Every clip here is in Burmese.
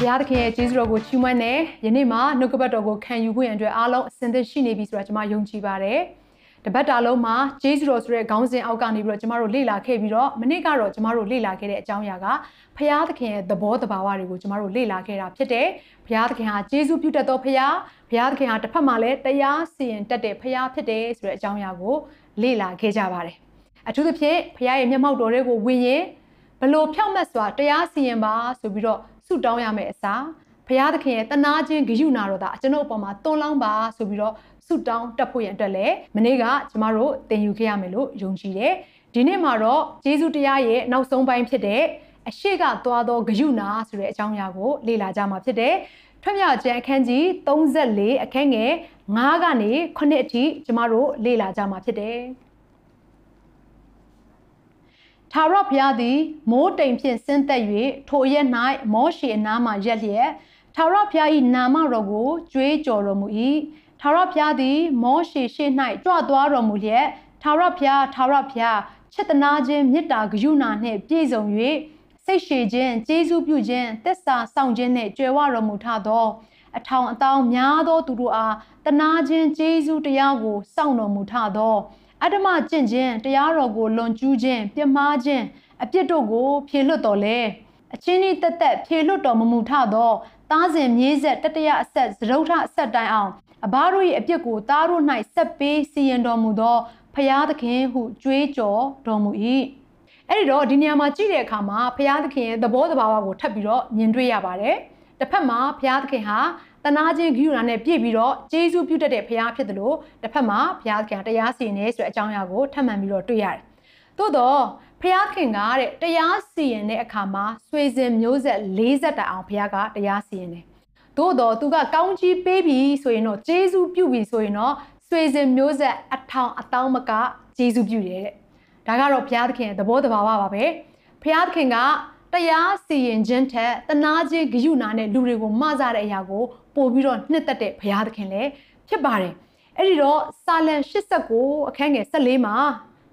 ဘုရားသခင်ရဲ့ကျေးဇူးတော်ကိုချီးမွမ်းတယ်ယနေ့မှာနှုတ်ကပတ်တော်ကိုခံယူခွင့်အတွက်အားလုံးအစဉ်သင့်ရှိနေပြီဆိုတာကျွန်မယုံကြည်ပါတယ်တပတ်တာလုံးမှာကျေးဇူးတော်ဆိုတဲ့ခေါင်းစဉ်အောက်ကနေပြီးတော့ကျွန်မတို့လေ့လာခဲ့ပြီးတော့မနေ့ကတော့ကျွန်မတို့လေ့လာခဲ့တဲ့အကြောင်းအရာကဘုရားသခင်ရဲ့သဘောတဘာဝတွေကိုကျွန်မတို့လေ့လာခဲ့တာဖြစ်တယ်ဘုရားသခင်ဟာကျေးဇူးပြုတတ်သောဘုရားဘုရားသခင်ဟာတစ်ဖက်မှာလည်းတရားစီရင်တတ်တဲ့ဘုရားဖြစ်တယ်ဆိုတဲ့အကြောင်းအရာကိုလေ့လာခဲ့ကြပါတယ်အထူးသဖြင့်ဘုရားရဲ့မျက်မှောက်တော်တွေကိုဝင်ရင်ဘလို့ဖြောက်မတ်စွာတရားစီရင်ပါဆိုပြီးတော့ ဆုတောင်းရမယ်အစားဘုရားသခင်ရဲ့တနာခြင်းဂရုဏာတော်သာကျွန်ုပ်အပေါ်မှာတွန်းလောင်းပါဆိုပြီးတော့ဆုတောင်းတက်ဖို့ရန်အတွက်လည်းမနေ့ကကျမတို့သင်ယူခဲ့ရမယ်လို့ယုံကြည်တယ်ဒီနေ့မှာတော့ဂျေဇုတရားရဲ့နောက်ဆုံးပိုင်းဖြစ်တဲ့အရှိကသွားသောဂရုဏာဆိုတဲ့အကြောင်းအရာကိုလေ့လာကြမှာဖြစ်တယ်ထွတ်မြောက်ခြင်းအခန်းကြီး34အခန်းငယ်9ကနေ9အထိကျမတို့လေ့လာကြမှာဖြစ်တယ် ထာဝရဘုရားသည်မိုးတိမ်ဖြင့်ဆင်းသက်၍ထိုအရက်၌မောရှေအနားမှရက်လျက်ထာဝရဘုရား၏နာမတော်ကိုကြွေးကြော်တော်မူ၏ထာဝရဘုရားသည် မောရှေရှေ့၌ကြွသွားတော်မူလျက်ထာဝရဘုရားထာဝရဘုရားချစ်တနာခြင်းမေတ္တာဂရုဏာနှင့်ပြည့်စုံ၍စိတ်ရှည်ခြင်းကျေးဇူးပြုခြင်းသစ္စာဆောင်ခြင်းနှင့်ကြွယ်ဝတော်မူထသော အထောင်အတောင်းများသောသူတို့အားတနာခြင်းကျေးဇူးတရားကိုစောင့်တော်မူထသော အတ္တမကျင့်ခြင်းတရားတော်ကိုလွန်ကျူးခြင်းပြမှားခြင်းအပြစ်တို့ကို ဖြေလွတ်တော်လဲအချင်းဤတက်တက်ဖြေလွတ်တော်မမူထသောသားစဉ်မြေးဆက်တတရအဆက်သရုတ်ထအဆက်တိုင်းအောင်အဘတို့၏အပြစ်ကိုသားတို့၌ဆက်ပေးစီရင်တော်မူသောဖရာသခင်ဟုကြွေးကြော်တော်မူ၏အဲ့ဒီတော့ဒီနေရာမှာကြည့်တဲ့အခါမှာဖရာသခင်ရဲ့သဘောတဘာဝကိုထပ်ပြီးတော့မြင်တွေ့ရပါတယ်တစ်ဖက်မှာဖရာသခင်ဟာ တနာခြင်းဂိယူနာနဲ့ပြည့်ပြီးတော့ဂျေဇုပြုတတ်တဲ့ဘုရားဖြစ်တယ်လို့တစ်ဖက်မှာဘုရားခင်တရားစီရင်နေဆိုတဲ့အကြောင်းအရာကိုထပ်မံပြီးတော့တွေ့ရတယ်။သို့တော့ဘုရားခင်ကတဲ့တရားစီရင်တဲ့အခါမှာဆွေစဉ်မျိုးဆက်40တိုင်အောင်ဘုရားကတရားစီရင်တယ်။သို့တော့သူကကောင်းကြီးပေးပြီဆိုရင်တော့ဂျေဇုပြုပြီဆိုရင်တော့ဆွေစဉ်မျိုးဆက်အထောင်အတောင်းမကဂျေဇုပြုတယ်တဲ့။ဒါကတော့ဘုရားသခင်ရဲ့သဘောတဘာဝပါပဲ။ဘုရားသခင်ကတရားစီရင်ခြင်းထက်တနာခြင်းဂရုဏာနဲ့လူတွေကိုမဆတဲ့အရာကို ပို့ပြီးတော့နှစ်သက်တဲ့ဘုရားသခင်လည်းဖြစ်ပါတယ်။အဲ့ဒီတော့စာလံ89အခန်းငယ်14မှာ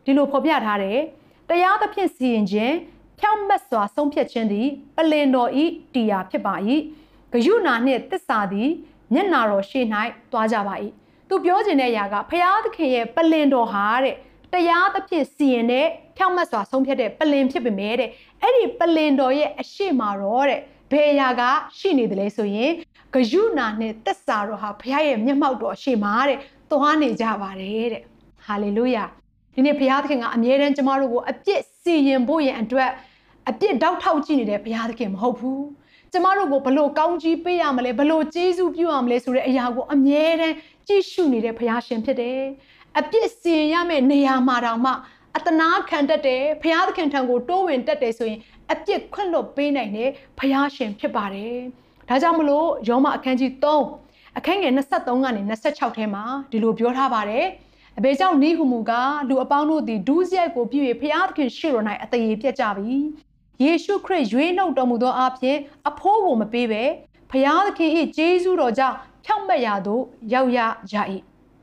ဒီလိုဖော်ပြထားတယ်။တရားသဖြင့်စီရင်ခြင်းဖြောင့်မတ်စွာဆုံးဖြတ်ခြင်းသည်ပလင်တော်ဤတရားဖြစ်ပါ၏။ဂယုဏနှင့်တစ္ဆာသည်မျက်နာတော်ရှေ့၌တွားကြပါ၏။သူပြောခြင်းတဲ့အရာကဘုရားသခင်ရဲ့ပလင်တော်ဟာတဲ့တရားသဖြင့်စီရင်တဲ့ဖြောင့်မတ်စွာဆုံးဖြတ်တဲ့ပလင်ဖြစ်ပေမဲ့တဲ့အဲ့ဒီပလင်တော်ရဲ့အရှိမာတော့တဲ့ ဘယ်အရာကရှိနေတယ်လဲဆိုရင်ဂယုဏနဲ့သက်စာတော်ဟာဘုရားရဲ့မျက်မှောက်တော်အရှိမာတဲ့သွားနေကြပါတယ်တဲ့ဟာလေလုယာဒီနေ့ဘုရားသခင်ကအမြဲတမ်းကျမတို့ကိုအပြစ်စီရင်ဖို့ရန်အတွက်အပြစ်တောက်ထောက်ကြည့်နေတဲ့ဘုရားသခင်မဟုတ်ဘူးကျမတို့ကိုဘလို့ကောင်းကြီးပေးရမလဲဘလို့ကျေးဇူးပြုရမလဲဆိုတဲ့အရာကိုအမြဲတမ်းကြည့်ရှုနေတဲ့ဘုရားရှင်ဖြစ်တယ်အပြစ်စီရင်ရမယ့်နေရာမှာတောင်မှအတနာခံတတ်တယ်ဘုရားသခင်ထံကိုတိုးဝင်တတ်တယ်ဆိုရင် အပြစ်ခွင့်လွတ်ပေးနိုင်တဲ့ဘုရားရှင်ဖြစ်ပါတယ်။ဒါကြောင့်မလို့ယောမအခန်းကြီး3အခန်းငယ်23ကနေ26ထဲမှာဒီလိုပြောထားပါတယ်။အဘေကြောင့်နိဟုမူကလူအပေါင်းတို့သည်ဒုစရိုက်ကိုပြု၍ဘုရားသခင်ရှေ့တော်၌အသေးပြတ်ကြပြီ။ယေရှုခရစ်ရွေးနှုတ်တော်မူသောအဖြစ်အဖိုးကိုမပေးပဲဘုရားသခင်၏ကျေးဇူးတော်ကြောင့်ဖြောင့်မတ်ရာသို့ရောက်ရကြ၏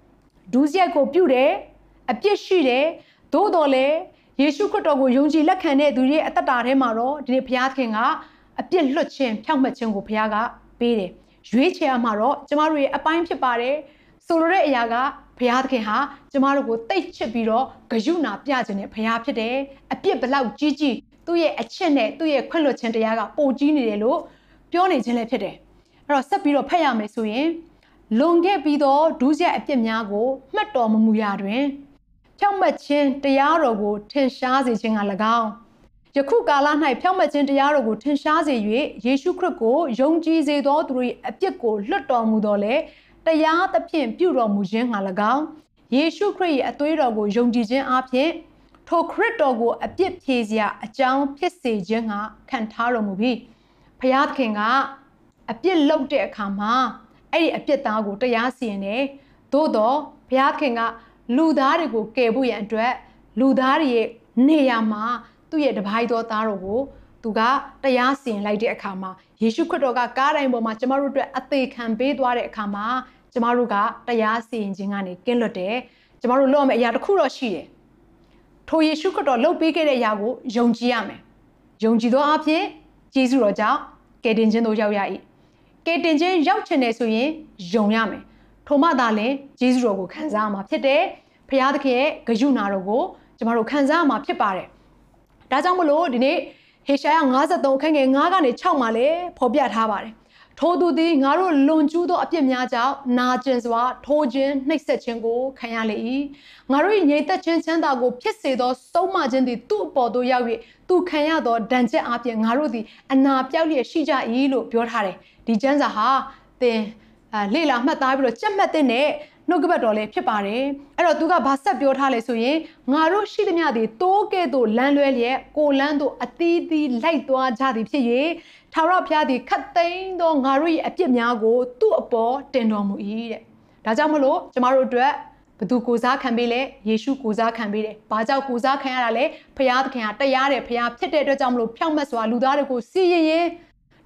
။ဒုစရိုက်ကိုပြုတယ်အပြစ်ရှိတယ်သို့တော်လည်း ယေရှုခရစ်တော်ကိုယုံကြည်လက်ခံတဲ့သူတွေအသက်တာထဲမှာတော့ဒီနေ့ဘုရားသခင်ကအပြစ်လွတ်ခြင်းဖြောင့်မတ်ခြင်းကိုဘုရားကပေးတယ်ရွေးချယ်ရမှာတော့ကျမတို့ရဲ့အပိုင်းဖြစ်ပါတယ်ဆိုလိုတဲ့အရာကဘုရားသခင်ဟာကျမတို့ကိုတိတ်ချစ်ပြီးတော့ဂယုဏပြခြင်းနဲ့ဘုရားဖြစ်တယ်အပြစ်ဘလောက်ကြီးကြီးသူ့ရဲ့အချစ်နဲ့သူ့ရဲ့ခွင့်လွှတ်ခြင်းတရားကပိုကြီးနေတယ်လို့ပြောနေခြင်းလည်းဖြစ်တယ်အဲ့တော့ဆက်ပြီးတော့ဖတ်ရမယ်ဆိုရင်လွန်ခဲ့ပြီးတော့ဒုစရိုက်အပြစ်များကိုမှတ်တော်မမူရာတွင် ဖြောင့်မတ်ခြင်းတရားတော်ကိုထင်ရှားစေခြင်းက၎င်းယခုကာလ၌ဖြောင့်မတ်ခြင်းတရားတော်ကိုထင်ရှားစေ၍ယေရှုခရစ်ကိုယုံကြည်စေသောသူတို့၏အပြစ်ကိုလွတ်တော်မူတော်လေတရားသဖြင့်ပြုတော်မူခြင်းငှာ၎င်းယေရှုခရစ်၏အသွေးတော်ကိုယုံကြည်ခြင်းအပြင်ထိုခရစ်တော်ကိုအပြစ်ဖြေစရာအကြောင်းဖြစ်စေခြင်းငှာခံထားတော်မူပြီးဖျားသခင်ကအအပြစ်လုပ်တဲ့အခါမှာအဲ့ဒီအပြစ်သားကိုတရားစီရင်တယ်သို့တော့ဘုရားခင်က လူသားတွေကိုကယ်ဖို့ရန်အတွက်လူသားတွေရဲ့နေရာမှာသူ့ရဲ့တပိုင်းသောသားတော်ကိုသူကတရားစီရင်လိုက်တဲ့အခါမှာယေရှုခရစ်တော်ကကားတိုင်းပေါ်မှာကျမတို့အတွက်အသေးခံပေးသွားတဲ့အခါမှာကျမတို့ကတရားစီရင်ခြင်းကနေကင်းလွတ်တယ်ကျမတို့လုပ်ရမယ့်အရာတစ်ခုတော့ရှိတယ်ထိုယေရှုခရစ်တော်လုပ်ပေးခဲ့တဲ့အရာကိုယုံကြည်ရမယ်ယုံကြည်သောအဖြစ်ယေရှုတော်ကြောင့်ကယ်တင်ခြင်းတို့ရောက်ရ၏ကယ်တင်ခြင်းရောက်ချင်တယ်ဆိုရင်ယုံရမယ် ထိုမှသာလျှင်ယေရှုတော်ကိုခံစားရမှာဖြစ်တယ်ဖခင်သခင်ရဲ့ဂရုဏာတော်ကိုကျမတို့ခံစားရမှာဖြစ်ပါတယ်ဒါကြောင့်မလို့ဒီနေ့ဟေရှာယ53အခန်းငယ်9ကနေ6မှာလည်းဖော်ပြထားပါတယ်ထိုသူသည်ငါတို့လွန်ကျူးသောအပြစ်များကြောင့်နာကျင်စွာထိုးခြင်းနှိပ်စက်ခြင်းကိုခံရလေ၏ငါတို့၏ငြိမ်သက်ခြင်းချမ်းသာကိုဖြစ်စေသောစုံမခြင်းသည်သူ့အပေါ်သို့ရောက်၍သူခံရသောဒဏ်ချက်အပြင်ငါတို့သည်အနာပြောက်လျက်ရှိကြ၏လို့ပြောထားတယ်ဒီကျမ်းစာဟာသင် လေ့လာမှတ်သားပြီးတော့ကြက်မှတ်တဲ့နဲ့နှုတ်ကပတ်တော်လည်းဖြစ်ပါတယ်အဲ့တော့သူကဘာဆက်ပြောထားလဲဆိုရင်ငါတို့ရှိသမျှသည်တိုးကဲ့သို့လမ်းလွဲလျက်ကိုလမ်းသို့အသီးသီးလိုက်သွားကြသည်ဖြစ်၍ထာဝရဘုရားသည်ခတ်သိမ်းသောငါတို့၏အပြစ်များကို သူ့အပေါ်တင်တော်မူ၏တဲ့ဒါကြောင့်မလို့ကျမတို့အတွက်ဘသူကိုစားခံပေးလဲယေရှုကိုစားခံပေးတယ်။ဘာကြောင့်ကိုစားခံရတာလဲဖရာသခင်ကတရားတယ်ဖရာဖြစ်တဲ့အတွက်ကြောင့်မလို့ဖြောင့်မတ်စွာလူသားတွေကိုစီရင်ရင်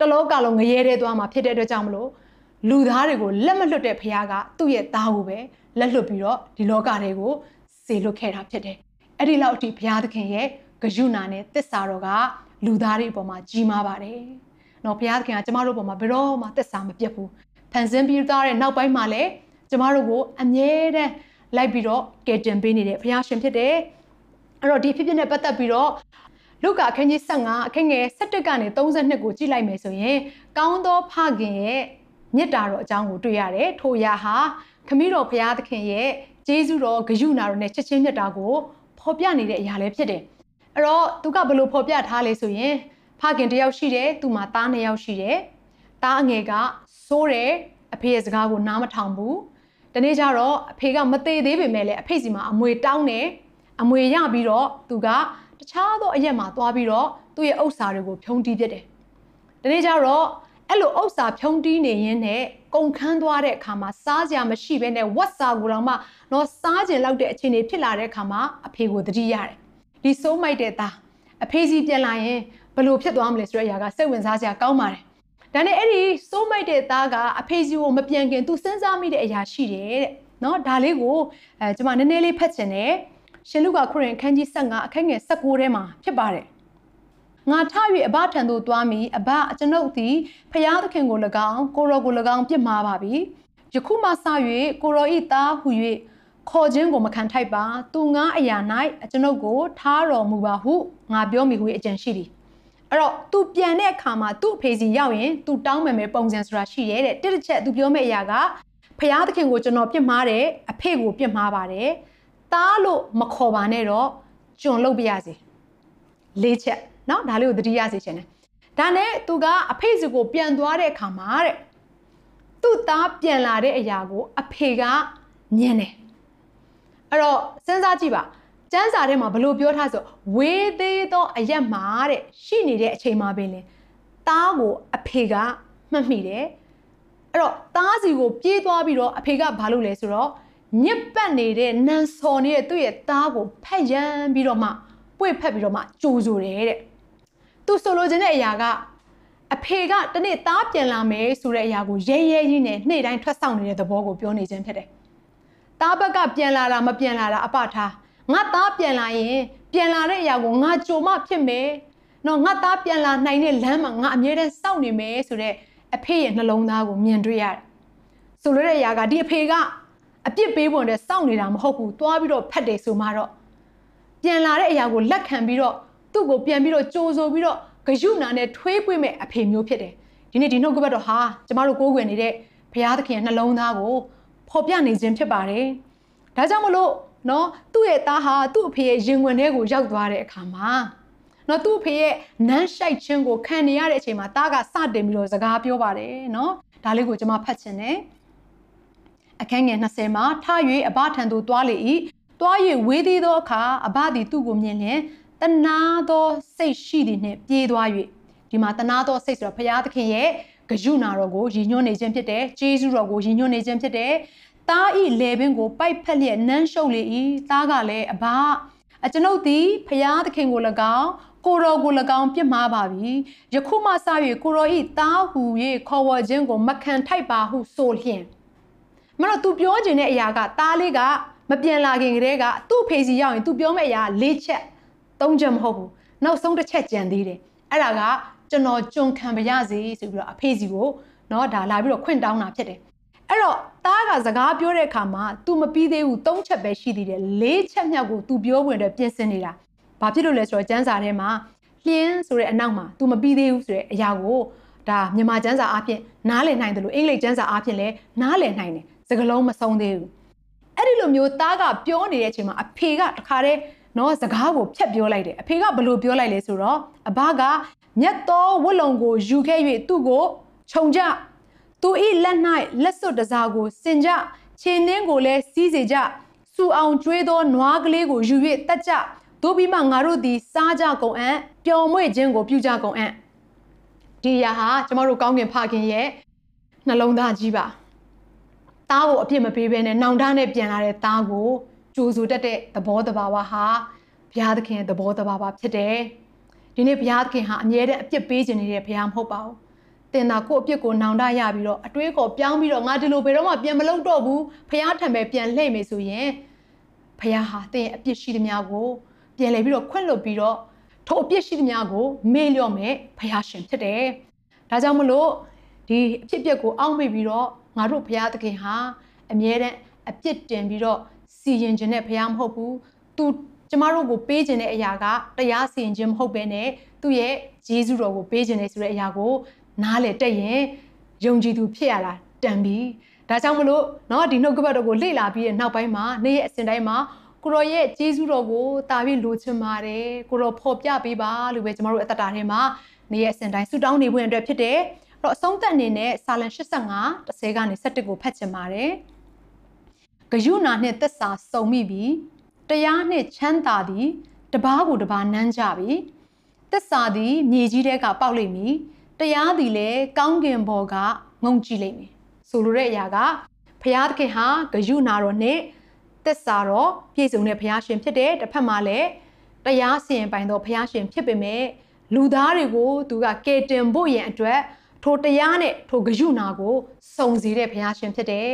တလောကလုံးငရဲတဲ့သွားမှာဖြစ်တဲ့အတွက်ကြောင့်မလို့ လူသားတွေကိုလက်မလွတ်တဲ့ဖခင်ကသူ့ရဲ့သားကိုပဲလက်လွတ်ပြီးတော့ဒီလောကတွေကိုစေလွတ်ခဲ့တာဖြစ်တယ်။အဲ့ဒီလောက်အထိဘုရားသခင်ရဲ့ဂရုဏာနဲ့တစ္ဆာတော်ကလူသားတွေအပေါ်မှာကြီးမားပါတယ်။နော်ဘုရားသခင်ကကျမတို့အပေါ်မှာဘယ်တော့မှတစ္ဆာမပြတ်ဘူး။ဖန်ဆင်းပြီးသားတဲ့နောက်ပိုင်းမှာလည်းကျမတို့ကိုအမြဲတမ်းလိုက်ပြီးတော့ကယ်တင်ပေးနေတဲ့ဘုရားရှင်ဖြစ်တယ်။အဲ့တော့ဒီဖြစ်ဖြစ်နဲ့ပတ်သက်ပြီးတော့လုကာအခန်းကြီး15အခန်းငယ်17ကနေ32ကိုကြည့်လိုက်မယ်ဆိုရင်ကောင်းသောဖခင်ရဲ့ မေတ္တာတော်အကြောင်းကိုတွေ့ရတယ်ထိုအရာဟာခမည်းတော်ဘုရားသခင်ရဲ့ကျေးဇူးတော်ဂရုဏာတော်နဲ့ချက်ချင်းမေတ္တာကိုဖော်ပြနေတဲ့အရာလည်းဖြစ်တယ်အဲ့တော့သူကဘယ်လိုဖော်ပြထားလဲဆိုရင်ဖခင်တယောက်ရှိတယ်သူမှာသားနှစ်ယောက်ရှိတယ်သားအငယ်ကစိုးတယ်အဖေရဲ့စကားကိုနားမထောင်ဘူးတနေ့ကျတော့အဖေကမသေးသေးပေမဲ့လည်းအဖေစီမှာအမွေတောင်းတယ်အမွေရပြီးတော့သူကတခြားသောအရက်မှာသွားပြီးတော့သူ့ရဲ့ဥစ္စာတွေကိုဖြုံးတီးပြစ်တယ်တနေ့ကျတော့ အဲ့လိုဥစ္စာဖြုံးတီးနေရင်းနဲ့ကုန်ခန်းသွားတဲ့အခါမှာစားစရာမရှိဘဲနဲ့ဝက်စာကိုတော့မှတော့စားကျင်လောက်တဲ့အခြေအနေဖြစ်လာတဲ့အခါမှာအဖေကိုတတိရတယ်ဒီစိုးမိုက်တဲ့သားအဖေစီပြန်လာရင်ဘလို့ဖြစ်သွားမလဲဆိုတဲ့အရာကစိတ်ဝင်စားစရာကောင်းပါတယ်ဒါနဲ့အဲ့ဒီစိုးမိုက်တဲ့သားကအဖေစီကိုမပြန်ခင်သူစဉ်းစားမိတဲ့အရာရှိတယ်တဲ့နော်ဒါလေးကိုအဲကျွန်မနည်းနည်းလေးဖတ်ချင်တယ်ရှင်လုကာခရစ်အခန်းကြီး15အခန်းငယ်16ထဲမှာဖြစ်ပါတယ် ငါထ၍အဘထံသို့သွားမည်အဘအကျွန်ုပ်သည်ဖျားသခင်ကို၎င်းကိုရောကို၎င်းပြစ်မှားပါပြီယခုမှစ၍ကိုရောဤသားဟု၍ခေါ်ခြင်းကိုမခံထိုက်ပါသူငါအရာ၌အကျွန်ုပ်ကိုထားတော်မူပါဟုငါပြောမိဟုအကြံရှိသည်အဲ့တော့ तू ပြန်တဲ့အခါမှာ तू အဖေစီရောက်ရင် तू တောင်းမယ်မယ်ပုံစံဆိုတာရှိရဲတဲ့တစ်တစ်ချက် तू ပြောမယ့်အရာကဖျားသခင်ကိုကျွန်တော်ပြစ်မှားတယ်အဖေကိုပြစ်မှားပါတယ်တားလို့မခေါ်ပါနဲ့တော့ကျွန်လုပ်ပြရစီလေးချက် เนาะဒါလေးကိုသတိရစေချင်တယ်ဒါနဲ့သူကအဖေစီကိုပြန်သွားတဲ့အခါမှာတဲ့သူ့သားပြန်လာတဲ့အရာကို အဖေကညံတယ်အဲ့တော့စဉ်းစားကြည့်ပါကျမ်းစာထဲမှာဘလို့ပြောထားဆိုဝေးသေးသောအရက်မှာတဲ့ရှိနေတဲ့အချိန်မှာပင်လေသားကိုအဖေကမှတ်မိတယ်အဲ့တော့သားစီကိုပြေးသွားပြီးတော့အဖေကဘာလုပ်လဲဆိုတော့ညစ်ပတ်နေတဲ့နန်စော်နေတဲ့သူ့ရဲ့သားကိုဖက်ရမ်းပြီးတော့မှပွေဖက်ပြီးတော့မှကြိုးဆိုတယ်တဲ့ သူဆိုလိုချင်တဲ့အရာကအဖေကတနေ့သားပြန်လာမယ်ဆိုတဲ့အရာကိုရဲရဲကြီးနဲ့နေ့တိုင်းထွက်ဆောင်နေတဲ့သဘောကိုပြောနေခြင်းဖြစ်တယ်။သားဘက်ကပြန်လာတာမပြန်လာတာအပထားငါသားပြန်လာရင်ပြန်လာတဲ့အရာကိုငါကြိုမှဖြစ်မယ်။နော်ငါသားပြန်လာနိုင်တဲ့လမ်းမှာငါအမြဲတမ်းစောင့်နေမယ်ဆိုတဲ့အဖေရဲ့နှလုံးသားကိုမြင်တွေ့ရတယ်။ဆိုလိုတဲ့အရာကဒီအဖေကအပြစ်ပေးပုံနဲ့စောင့်နေတာမဟုတ်ဘူး။သွားပြီးတော့ဖတ်တယ်ဆိုမှတော့ပြန်လာတဲ့အရာကိုလက်ခံပြီးတော့ သူ့ကိုပြန်ပြီးတော့ကြိုးဆိုပြီးတော့ဂယုဏနဲ့ထွေးပွေ့မဲ့အဖေမျိုးဖြစ်တယ်ဒီနေ့ဒီနှုတ်ကပတ်တော်ဟာကျမတို့ကိုးကွယ်နေတဲ့ဘုရားသခင်နှလုံးသားကိုဖော်ပြနေခြင်းဖြစ်ပါတယ်ဒါကြောင့်မလို့နော်သူ့ရဲ့သားဟာသူ့အဖေရဲ့ရင်ဝင်ထဲကိုရောက်သွားတဲ့အခါမှာနော်သူ့အဖေရဲ့နန်းရှိုက်ခြင်းကိုခံနေရတဲ့အချိန်မှာသားကစတင်ပြီးတော့စကားပြောပါတယ်နော်ဒါလေးကိုကျွန်မဖတ်ချင်တယ်အခန်းငယ်20မှာထ၍အဘထံသို့တွားလေ၏တွား၍ဝေးသေးသောအခါအဘသည်သူ့ကိုမြင်လျင် တနာသောစိတ်ရှိသည်နှင့်ပြေးသွား၍ဒီမှာတနာသောစိတ်ဆိုတော့ဘုရားသခင်ရဲ့ဂဂယုနာတော်ကိုရည်ညွှန်းနေခြင်းဖြစ်တယ်ဂျေဇုတော်ကိုရည်ညွှန်းနေခြင်းဖြစ်တယ်သားဤလေပင်ကိုပိုက်ဖက်လျက်နန်းရှုပ်လေ၏သားကလည်းအဘအကျွန်ုပ်သည်ဖျားသခင်ကို၎င်းကိုတော်ကို၎င်းပြစ်မှားပါပြီယခုမှစ၍ကိုတော်ဤသားဟူ၍ခေါ်ဝေါ်ခြင်းကိုမခံထိုက်ပါဟုဆိုလျင်မတော့ तू ပြောခြင်းတဲ့အရာကသားလေးကမပြန်လာခင်ကတည်းကသူ့ဖေစီရောက်ရင် तू ပြောမယ့်အရာ၄ချက် ၃ချက်မဟုတ်ဘူးနောက်ဆုံးတစ်ချက်ကြံသေးတယ်အဲ့ဒါကကျွန်တော်ကြုံခံပါရစေဆိုပြီးတော့အဖေစီကိုเนาะဒါလာပြီးတော့ခွင့်တောင်းတာဖြစ်တယ်အဲ့တော့တားကစကားပြောတဲ့အခါမှာ तू မပြီးသေးဘူး၃ချက်ပဲရှိသေးတယ်၄ချက်မြောက်ကို तू ပြောဝင်အတွက်ပြင်ဆင်နေတာဘာဖြစ်လို့လဲဆိုတော့ကျန်းစာထဲမှာလင်းဆိုတဲ့အနောက်မှာ तू မပြီးသေးဘူးဆိုတဲ့အရာကိုဒါမြန်မာကျန်းစာအားဖြင့်နားလည်နိုင်တယ်လို့အင်္ဂလိပ်ကျန်းစာအားဖြင့်လည်းနားလည်နိုင်တယ်စကားလုံးမဆုံးသေးဘူးအဲ့ဒီလိုမျိုးသားကပြောနေတဲ့အချိန်မှာအဖေကတခါတည်း နော်စကားကိုဖြတ်ပြောလိုက်တယ်အဖေကဘလို့ပြောလိုက်လဲဆိုတော့အဘကမြတ်သောဝတ်လုံကိုယူခဲ့၍သူ့ကိုခြုံကြသူဤလက်၌လက်စွပ်တစားကိုစင်ကြခြေနှင်းကိုလည်းစီးစေကြစူအောင်ကျွေးသောနွားကလေးကိုယူ၍တက်ကြတို့ပြီးမှငါတို့သည်စားကြကုန်အံ့ပျော်မွေ့ခြင်းကိုပြုကြကုန်အံ့ဒီရာဟာကျမတို့ကောင်းကင်ဖခင်ရဲ့နှလုံးသားကြီးပါသားကိုအပြစ်မပေးဘဲနဲ့နောင်တနဲ့ပြန်လာတဲ့သားကို ကြိုးဆိုတတ်တဲ့သဘောတဘာဝဟာဘုရားသခင်ရဲ့သဘောတဘာဝဖြစ်တယ်ဒီနေ့ဘုရားသခင်ဟာအမြဲတမ်းအပြစ်ပေးခြင်းနေတဲ့ဘုရားမဟုတ်ပါဘူးတင်တာကိုအပြစ်ကိုနောင်တရပြီးတော့အတွေးခေါ်ပြောင်းပြီးတော့ငါဒီလိုဘယ်တော့မှပြန်မလုပ်တော့ဘူးဘုရားထံပဲပြန်လှည့်မယ်ဆိုရင်ဘုရားဟာတင်ရဲ့အပြစ်ရှိသမျှကိုပြန်လှည့်ပြီးတော့ခွင့်လွတ်ပြီးတော့ထိုအပြစ်ရှိသမျှကိုမေ့လျော့မယ်ဘုရားရှင်ဖြစ်တယ်ဒါကြောင့်မလို့ဒီအဖြစ်အပျက်ကိုအောက်မေ့ပြီးတော့ငါတို့ဘုရားသခင်ဟာအမြဲတမ်းအပြစ်တင်ပြီးတော့ စီရင်ခြင်းနဲ့ဘုရားမဟုတ်ဘူးသူကျမတို့ကိုပေးခြင်းတဲ့အရာကတရားစီရင်ခြင်းမဟုတ်ဘဲနဲ့သူ့ရဲ့ယေရှုတော်ကိုပေးခြင်းနဲ့ဆိုတဲ့အရာကိုနားလေတက်ရင်ယုံကြည်သူဖြစ်ရတာတန်ပြီဒါကြောင့်မလို့เนาะဒီနှုတ်ကပတ်တော်ကိုလေ့လာပြီးတဲ့နောက်ပိုင်းမှာနေ့ရက်အစဉ်တိုင်းမှာကိုရောရဲ့ဂျေဇုတော်ကိုတာပြီးလိုချင်ပါတယ်ကိုရောဖော်ပြပေးပါလို့ပဲကျမတို့အသက်တာထဲမှာနေ့ရက်အစဉ်တိုင်းဆုတောင်းနေဖို့အတွက်ဖြစ်တယ်အဲ့တော့အဆုံးသက်အနေနဲ့စာလံ85 10ကနေ17ကိုဖတ်ချင်ပါတယ် ဂယုဏနှင့်သက်စာစုံမိပြီးတရားနှင့်ချမ်းသာသည်တပားကိုတပားနမ်းကြပြီသက်စာသည်မြေကြီးထဲကပေါက်လိမ့်မည်တရားသည်လည်းကောင်းကင်ဘော်ကငုံကြည့်လိမ့်မယ်ဆိုလိုတဲ့အရာကဘုရားသခင်ဟာဂယုဏတော်နှင့်သက်စာတော်ပြည့်စုံတဲ့ဘုရားရှင်ဖြစ်တယ်တစ်ဖက်မှာလည်းတရားစီရင်ပိုင်သောဘုရားရှင်ဖြစ်ပေမဲ့လူသားတွေကိုသူကကယ်တင်ဖို့ရန်အတွက်ထိုတရားနဲ့ထိုဂယုဏကိုစုံစည်းတဲ့ဘုရားရှင်ဖြစ်တယ်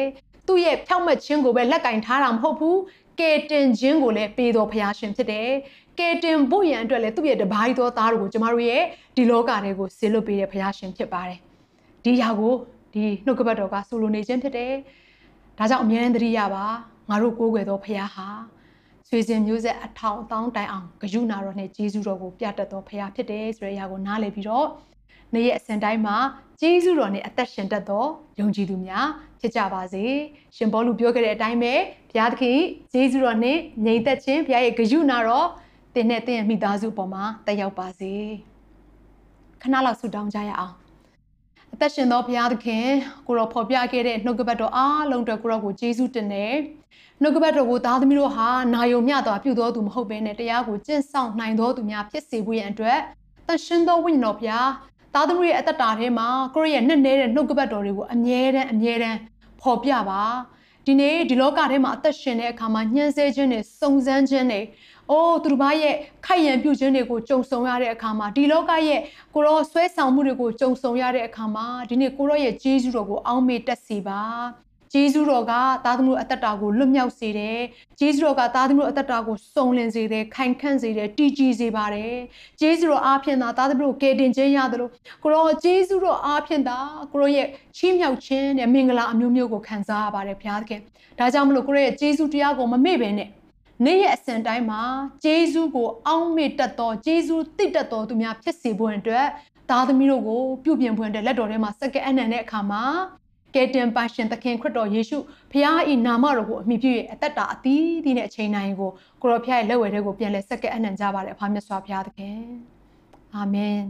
သူ့ရဲ့ဖြောက်မှတ်ခြင်းကိုပဲလက်ကင်ထားတာမဟုတ်ဘူးကယ်တင်ခြင်းကိုလည်းပေးတော်ဘုရားရှင်ဖြစ်တယ်ကယ်တင်ဖို့ရန်အတွက်လည်းသူ့ရဲ့တပါးရီသောသားတို့ကိုကျမတို့ရဲ့ဒီလောကထဲကိုဆေလွတ်ပေးတဲ့ဘုရားရှင်ဖြစ်ပါတယ်ဒီຢာကိုဒီနှုတ်ကပတ်တော်ကဆိုလိုနေခြင်းဖြစ်တယ်ဒါကြောင့်အမြဲတမ်းသတိရပါငါတို့ကိုးကွယ်သောဘုရားဟာဆွေစဉ်မျိုးဆက်အထောင်အတောင်းတိုင်အောင်ဂယုဏတော်နဲ့ဂျေဇုတော်ကိုပြတတ်သောဘုရားဖြစ်တယ်ဆိုတဲ့အရာကိုနားလည်ပြီးတော့ နေ့ရက်အစဉ်တိုင်းမှာဂျေဇုတော်နဲ့အသက်ရှင်တတ်သောယုံကြည်သူများဖြစ်ကြပါစေရှင်ဘောလူပြောခဲ့တဲ့အတိုင်းပဲဘုရားသခင်ဂျေဇုတော်နဲ့ငြိမ်သက်ခြင်းဘုရားရဲ့ဂယုဏတော်တင်းနဲ့တင်းရဲ့မိသားစုပေါ်မှာတက်ရောက်ပါစေခဏလောက်ဆုတောင်းကြရအောင်အသက်ရှင်သောဘုရားသခင်ကိုရောဖော်ပြခဲ့တဲ့နှုတ်ကပတ်တော်အားလုံးအတွက်ကိုရောကိုယေရှုတင်တယ်နှုတ်ကပတ်တော်ကိုသားသမီးတို့ဟာနာယုံမျှစွာပြုတော်သူမဟုတ်ဘဲနဲ့တရားကိုကျင့်ဆောင်နိုင်တော်သူများဖြစ်စေဖို့ရန်အတွက်တန်ရှင်သောဝိညာဉ်တော်ဘုရား သားသမီးရဲ့အသက်တာထဲမှာကိုရောရဲ့နှစ်နေတဲ့နှုတ်ကပတ်တော်တွေကိုအမြဲတမ်းအမြဲတမ်းဖော်ပြပါဒီနေ့ဒီလောကထဲမှာအသက်ရှင်တဲ့အခါမှာညှဉ်းဆဲခြင်းတွေစုံစမ်းခြင်းတွေအိုးသူတို့ဘာရဲ့ခိုက်ရန်ပြုခြင်းတွေကိုကြုံဆုံရတဲ့အခါမှာဒီလောကရဲ့ကိုရောဆွဲဆောင်မှုတွေကိုကြုံဆုံရတဲ့အခါမှာဒီနေ့ကိုရောရဲ့ဂျေဇုတော်ကိုအောင်းမေ့တက်စီပါ ဂျေဇုတော်ကသားသမီးအသက်တာကိုလွတ်မြောက်စေတယ်ဂျေဇုတော်ကသားသမီးအသက်တာကိုစုံလင်စေတယ်ခိုင်ခန့်စေတယ်တည်ကြည်စေပါတယ်ဂျေဇုတော်အားဖြင့်သာသားသမီးကိုကယ်တင်ခြင်းရတယ်လို့ကိုရောဂျေဇုတော်အားဖြင့်သာကိုရောရဲ့ချီးမြှောက်ခြင်းနဲ့မင်္ဂလာအမျိုးမျိုးကိုခံစားရပါတယ်ဘုရားသခင်ဒါကြောင့်မလို့ကိုရောရဲ့ဂျေဇုတရားကိုမမေ့ဘဲနဲ့နေ့ရက်အစဉ်တိုင်းမှာဂျေဇုကိုအောင်းမေ့တတ်သောဂျေဇုတိတ်တတ်သောသူများဖြစ်စေဖို့အတွက်သားသမီးတို့ကိုပြုပြင်ဖွယ်တဲ့လက်တော်ထဲမှာစက္ကအနံတဲ့အခါမှာ ကယ်တင်ပါရှင်သခင်ခရစ်တော်ယေရှုဖခင်၏နာမတော်ကိုအမိပြု၍အသက်တာအသီးသီးနဲ့အချိန်တိုင်းကိုကိုရောဖခင်ရဲ့လက်ဝဲထဲကိုပြန်လဲစက္ကအနံကြပါလေအဖမြတ်စွာဘုရားသခင်အာမင်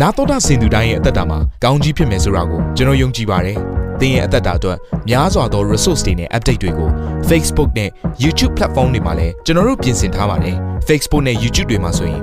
နာတော်တာစင်သူတိုင်းရဲ့အသက်တာမှာကောင်းကြီးဖြစ်မယ်ဆိုတာကိုကျွန်တော်ယုံကြည်ပါတယ်။သင်ရဲ့အသက်တာအတွက်များစွာသော resource တွေနဲ့ update တွေကို Facebook နဲ့ YouTube platform တွေမှာလည်းကျွန်တော်တို့ပြင်ဆင်ထားပါတယ်။ Facebook နဲ့ YouTube တွေမှာဆိုရင်